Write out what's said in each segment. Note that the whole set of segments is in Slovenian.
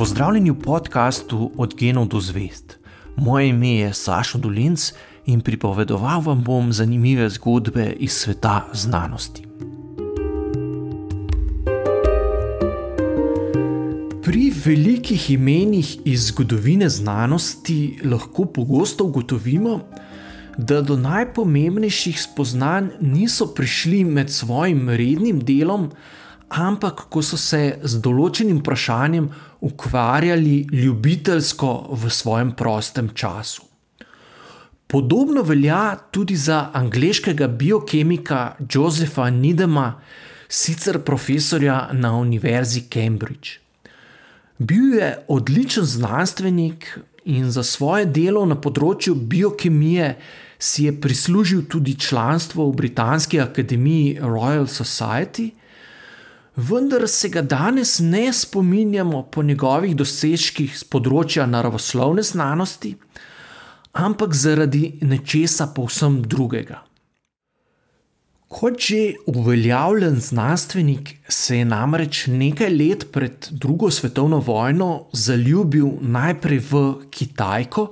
Pozdravljeni v podkastu Od genov do zvest. Moje ime je Sašo Dolinc in pripovedoval vam bom zanimive zgodbe iz sveta znanosti. Pri velikih imenih iz zgodovine znanosti lahko pogosto ugotovimo, da do najpomembnejših spoznanj niso prišli med svojim rednim delom, ampak ko so se z določenim vprašanjem ukvarjali ljubiteljsko v svojem prostem času. Podobno velja tudi za angliškega biokemika Josepha Nidema, sicer profesorja na Univerzi Cambridge. Bil je odličen znanstvenik in za svoje delo na področju biokemije si je prislužil tudi članstvo v Britanski akademiji Royal Society, vendar se ga danes ne spominjamo po njegovih dosežkih z področja naravoslovne znanosti, ampak zaradi nečesa povsem drugega. Kot že uveljavljen znanstvenik se je namreč nekaj let pred drugo svetovno vojno zaljubil najprej v Kitajko,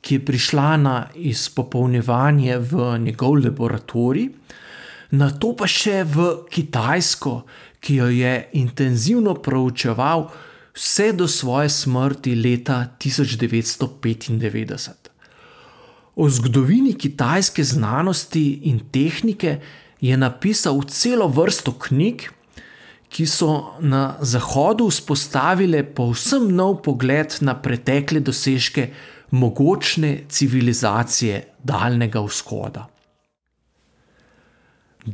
ki je prišla na izpopolnjevanje v njegov laboratorij, na to pa še v Kitajsko, ki jo je intenzivno proučeval vse do svoje smrti leta 1995. O zgodovini kitajske znanosti in tehnike je napisal celo vrsto knjig, ki so na Zahodu vzpostavile povsem nov pogled na pretekle dosežke mogočne civilizacije Daljnega vzhoda.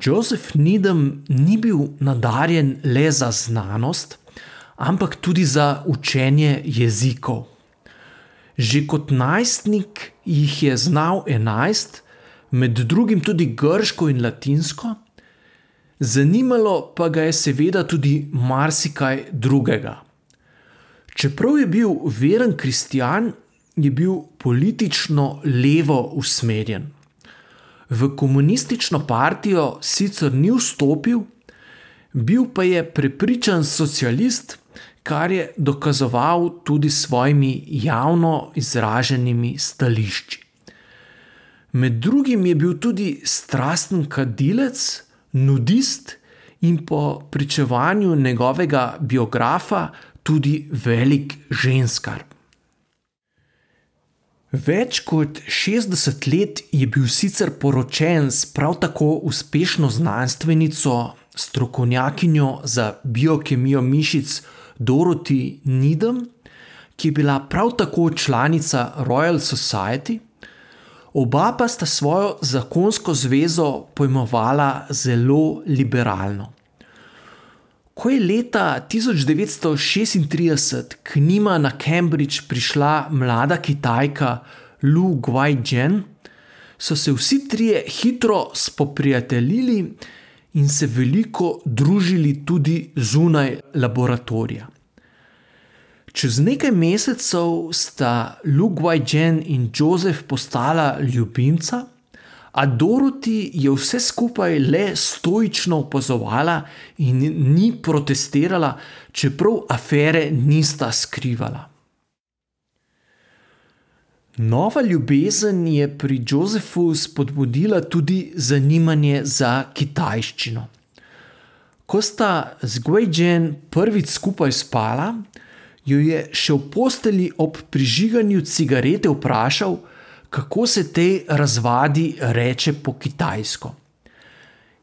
Joseph Needham ni bil nadarjen le za znanost, ampak tudi za učenje jezikov. Že kot najstnik jih je znal enajst, med drugim tudi grško in latinsko, zanimalo pa ga je seveda tudi marsikaj drugega. Čeprav je bil veren kristjan, je bil politično levo usmerjen. V komunistično partijo sicer ni vstopil, bil pa je prepričan socialist, kar je dokazoval tudi s svojimi javno izraženimi stališči. Med drugim je bil tudi strasten kadilec, nudist in po pričevanju njegovega biografa tudi velik ženskar. Več kot 60 let je bil sicer poročen s prav tako uspešno znanstvenico, strokovnjakinjo za biokemijo mišic Dorothy Needham, ki je bila prav tako članica Royal Society. Oba pa sta svojo zakonsko zvezo pojmovala zelo liberalno. Ko je leta 1936 k njima na Cambridge prišla mlada Kitajka Lu Guaijian, so se vsi trije hitro spoprijateljili in se veliko družili tudi zunaj laboratorija. Čez nekaj mesecev sta Lu Guaijian in Joseph postala ljubimca a Doroti je vse skupaj le stoično opazovala in ni protestirala, čeprav afere nista skrivala. Nova ljubezen je pri Josefu spodbudila tudi zanimanje za kitajščino. Ko sta z Guijen prvič skupaj spala, jo je še v posteli ob prižiganju cigarete vprašal, kako se te razvadi reče po kitajsko.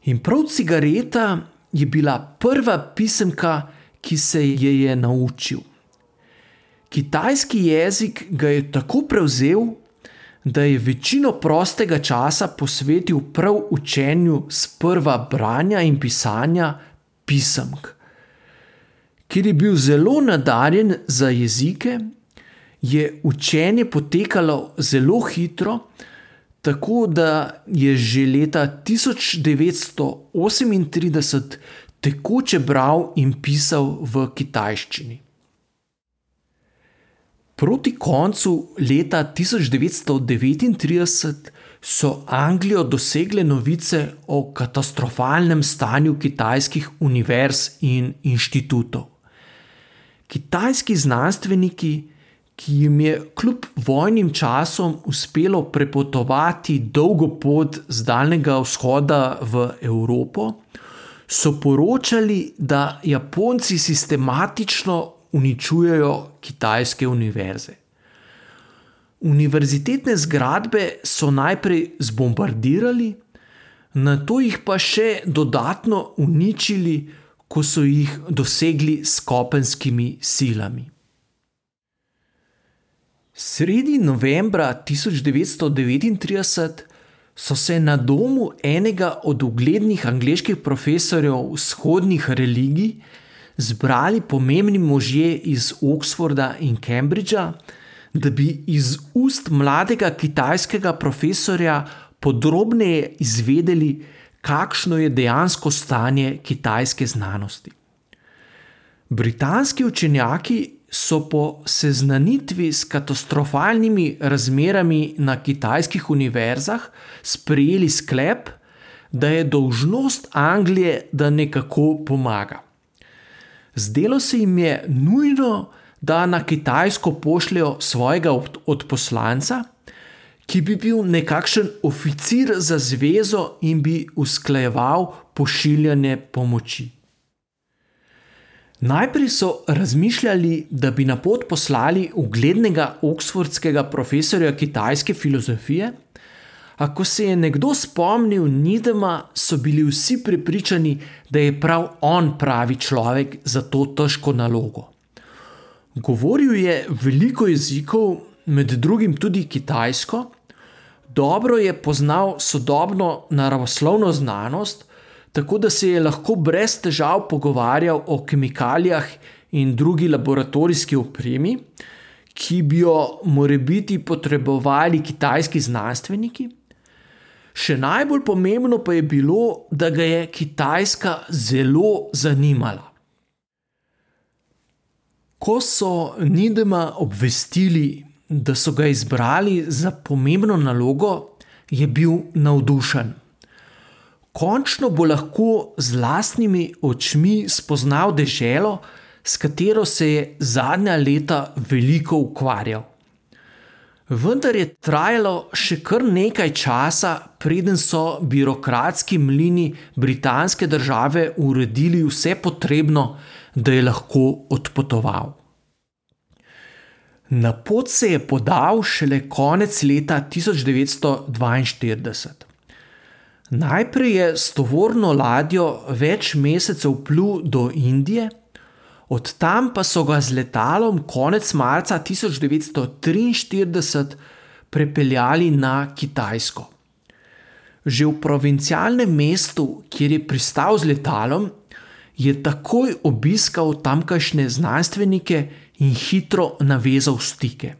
In prav cigareta je bila prva pisemka, ki se je je naučil. Kitajski jezik ga je tako prevzel, da je večino prostega časa posvetil prav učenju sprva branja in pisanja pisemk. Ker je bil zelo nadarjen za jezike, je učenje potekalo zelo hitro, tako da je že leta 1938 tekoče bral in pisal v kitajščini. Proti koncu leta 1939 so Anglijo dosegle novice o katastrofalnem stanju kitajskih univerz in inštitutov. kitajski znanstveniki, ki jim je kljub vojnim časom uspelo prepotovati dolgo pot z Daljnega vzhoda v Evropo, so poročali, da Japonci sistematično uničujejo kitajske univerze. Univerzitetne zgradbe so najprej zbombardirali, na to jih pa še dodatno uničili, ko so jih dosegli s kopenskimi silami. Sredi novembra 1939 so se na domu enega od uglednih angliških profesorjev vzhodnih religij zbrali pomembni možje iz Oxforda in Cambridgea, da bi iz ust mladega kitajskega profesorja podrobneje izvedeli, kakšno je dejansko stanje kitajske znanosti. Britanski učenjaki so po seznanitvi s katastrofalnimi razmerami na kitajskih univerzah sprejeli sklep, da je dolžnost Anglije, da nekako pomaga. Zdelo se jim je nujno, da na Kitajsko pošljajo svojega odposlanca, ki bi bil nekakšen oficir za zvezo in bi usklajeval pošiljanje pomoči. Najprej so razmišljali, da bi na pot poslali uglednega oksfordskega profesorja kitajske filozofije, a ko se je nekdo spomnil Nidema, so bili vsi prepričani, da je prav on pravi človek za to težko nalogo. Govoril je veliko jezikov, med drugim tudi kitajsko, dobro je poznal sodobno naravoslovno znanost, tako da se je lahko brez težav pogovarjal o kemikalijah in drugi laboratorijski opremi, ki bi jo morebiti potrebovali kitajski znanstveniki. Še najbolj pomembno pa je bilo, da ga je Kitajska zelo zanimala. Ko so Nidema obvestili, da so ga izbrali za pomembno nalogo, je bil navdušen. Končno bo lahko z lastnimi očmi spoznal deželo, s katero se je zadnja leta veliko ukvarjal. Vendar je trajalo še kar nekaj časa, preden so birokratski mlini britanske države uredili vse potrebno, da je lahko odpotoval. Na pot se je podal šele konec leta 1942. Najprej je s tovorno ladjo več mesecev plul do Indije, od tam pa so ga z letalom konec marca 1943 prepeljali na Kitajsko. Že v provincialnem mestu, kjer je pristal z letalom, je takoj obiskal tamkajšnje znanstvenike in hitro navezal stike.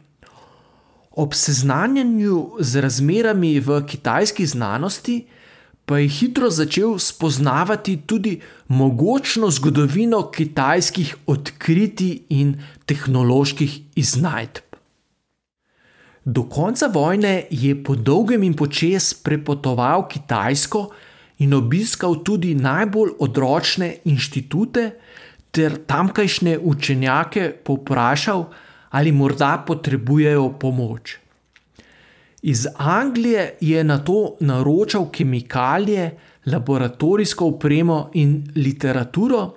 Ob seznanjanju z razmerami v kitajski znanosti pa je hitro začel spoznavati tudi mogočno zgodovino kitajskih odkritij in tehnoloških iznajdb. Do konca vojne je po dolgem in počes prepotoval Kitajsko in obiskal tudi najbolj odročne inštitute, ter tamkajšnje učenjake povprašal, ali morda potrebujejo pomoč. Iz Anglije je na to naročal kemikalije, laboratorijsko opremo in literaturo,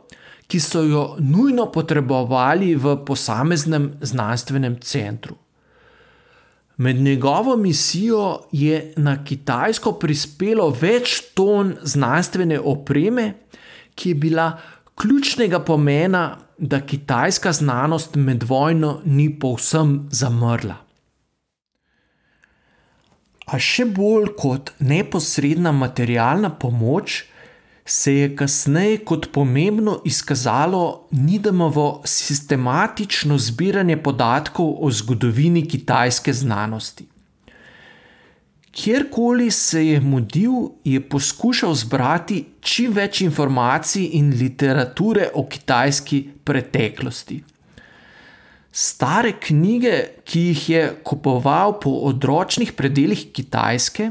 ki so jo nujno potrebovali v posameznem znanstvenem centru. Med njegovo misijo je na Kitajsko prispelo več ton znanstvene opreme, ki je bila ključnega pomena, da kitajska znanost med vojno ni povsem zamrla. A še bolj kot neposredna materialna pomoč, se je kasneje kot pomembno izkazalo Nidemovo sistematično zbiranje podatkov o zgodovini kitajske znanosti. Kjerkoli se je mudil, je poskušal zbrati čim več informacij in literature o kitajski preteklosti. Stare knjige, ki jih je kupoval po odročnih predeljih Kitajske,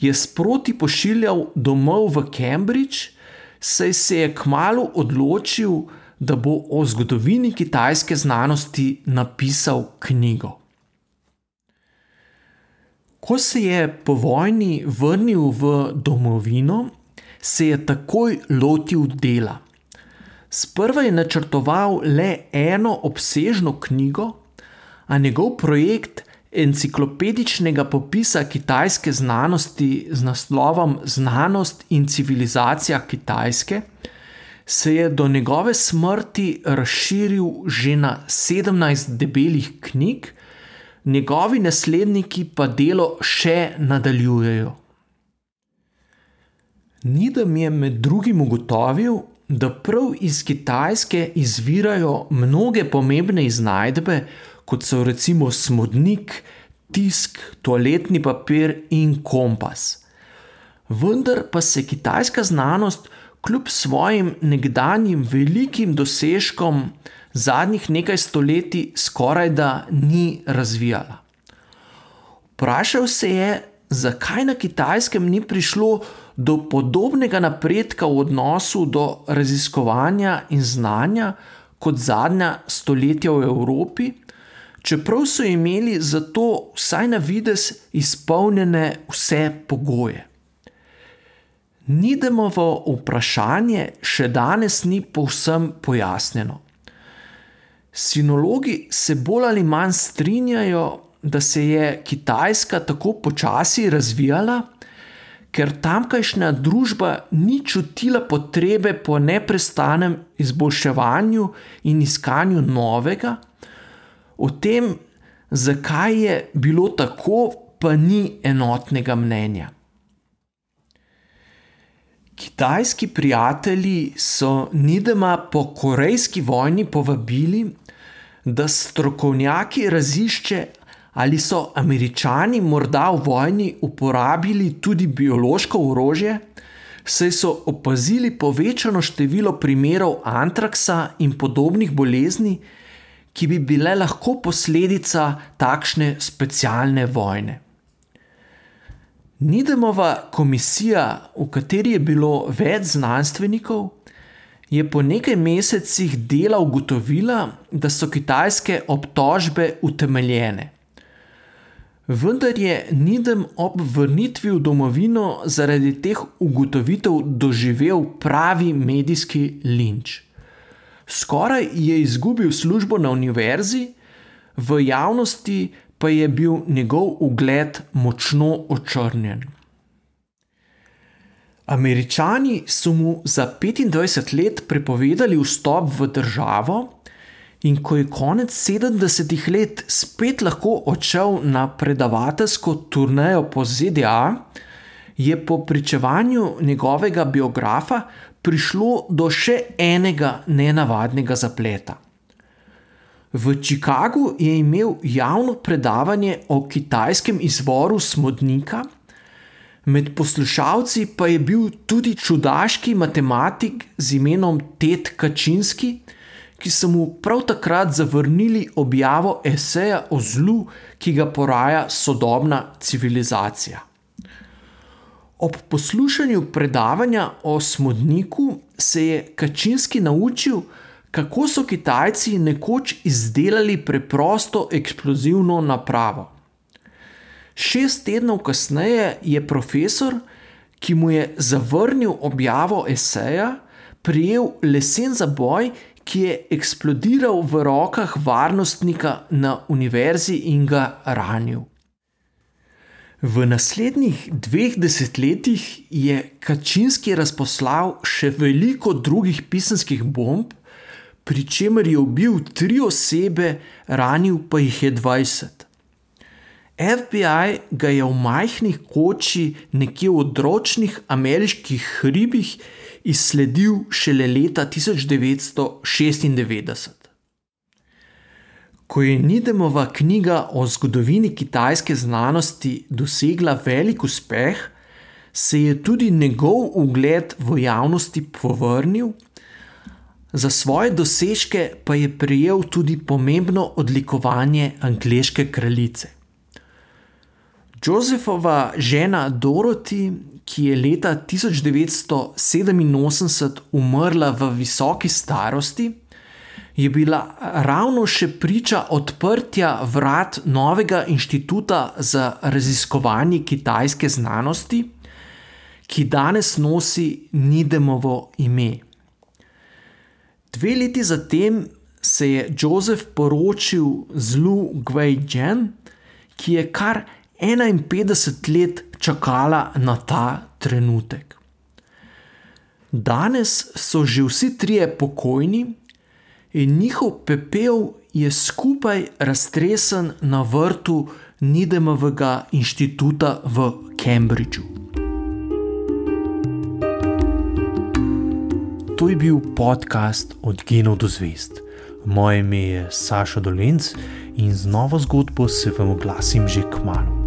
je sproti pošiljal domov v Cambridge, saj se je kmalo odločil, da bo o zgodovini kitajske znanosti napisal knjigo. Ko se je po vojni vrnil v domovino, se je takoj lotil dela. Sprva je načrtoval le eno obsežno knjigo, a njegov projekt enciklopedičnega popisa kitajske znanosti z naslovom Znanost in civilizacija Kitajske se je do njegove smrti razširil že na 17 debelih knjig, njegovi nasledniki pa delo še nadaljujejo. Nidam je med drugim ugotovil, da prav iz Kitajske izvirajo mnoge pomembne iznajdbe, kot so recimo smodnik, tisk, toaletni papir in kompas. Vendar pa se kitajska znanost kljub svojim nekdanjim velikim dosežkom zadnjih nekaj stoletij skoraj da ni razvijala. Vprašal se je, zakaj na kitajskem ni prišlo do podobnega napredka v odnosu do raziskovanja in znanja kot zadnja stoletja v Evropi, čeprav so imeli za to vsaj na vides izpolnjene vse pogoje. Nidemovo vprašanje še danes ni povsem pojasnjeno. Sinologi se bolj ali manj strinjajo, da se je Kitajska tako počasi razvijala, ker tamkajšnja družba ni čutila potrebe po neprestanem izboljševanju in iskanju novega, O tem, zakaj je bilo tako, pa ni enotnega mnenja. Kitajski prijatelji so Nidema po Korejski vojni povabili, da strokovnjaki razišče, ali so američani morda v vojni uporabili tudi biološko orožje, saj so opazili povečano število primerov antraksa in podobnih bolezni, ki bi bile lahko posledica takšne specialne vojne. Nidemova komisija, v kateri je bilo več znanstvenikov, je po nekaj mesecih dela ugotovila, da so kitajske obtožbe utemeljene. Vendar je Nidem ob vrnitvi v domovino zaradi teh ugotovitev doživel pravi medijski linč skoraj je izgubil službo na univerzi, v javnosti pa je bil njegov ugled močno očrnjen. Američani so mu za 25 let prepovedali vstop v državo, in ko je konec 70-ih let spet lahko odšel na predavateljsko turnejo po ZDA, je po pričevanju njegovega biografa prišlo do še enega nenavadnega zapleta. V Chicagu je imel javno predavanje o kitajskem izvoru smodnika, med poslušalci pa je bil tudi čudaški matematik z imenom Ted Kačinski, ki so mu prav takrat zavrnili objavo eseja o zlu, ki ga poraja sodobna civilizacija. Ob poslušanju predavanja o smodniku se je Kačinski naučil, kako so Kitajci nekoč izdelali preprosto eksplozivno napravo. Šest tednov kasneje je profesor, ki mu je zavrnil objavo eseja, prijel lesen zaboj, ki je eksplodiral v rokah varnostnika na univerzi in ga ranil. V naslednjih dveh desetletjih je Kačinski razposlal še veliko drugih pisanskih bomb, pri čemer je ubil tri osebe, ranil pa jih je 20. FBI ga je v majhnih koči nekje v odročnih ameriških hribih izsledil šele leta 1996. Ko je Nidemova knjiga o zgodovini kitajske znanosti dosegla velik uspeh, se je tudi njegov ugled v javnosti povrnil, za svoje dosežke pa je prejel tudi pomembno odlikovanje angleške kraljice. Josefova žena Dorothy, ki je leta 1987 umrla v visoki starosti, je bila ravno še priča odprtja vrat novega inštituta za raziskovanje kitajske znanosti, ki danes nosi Nidemovo ime. Dve leti zatem se je Jozef poročil z Lu Guijian, ki je kar 51 let čakala na ta trenutek. Danes so že vsi trije pokojni in njihov pepel je skupaj raztresen na vrtu Nidemovega inštituta v Cambridgeu. To je bil podcast Od genov do zvest. Moje ime je Saša Dolence in z novo zgodbo se vam oglasim že k malu.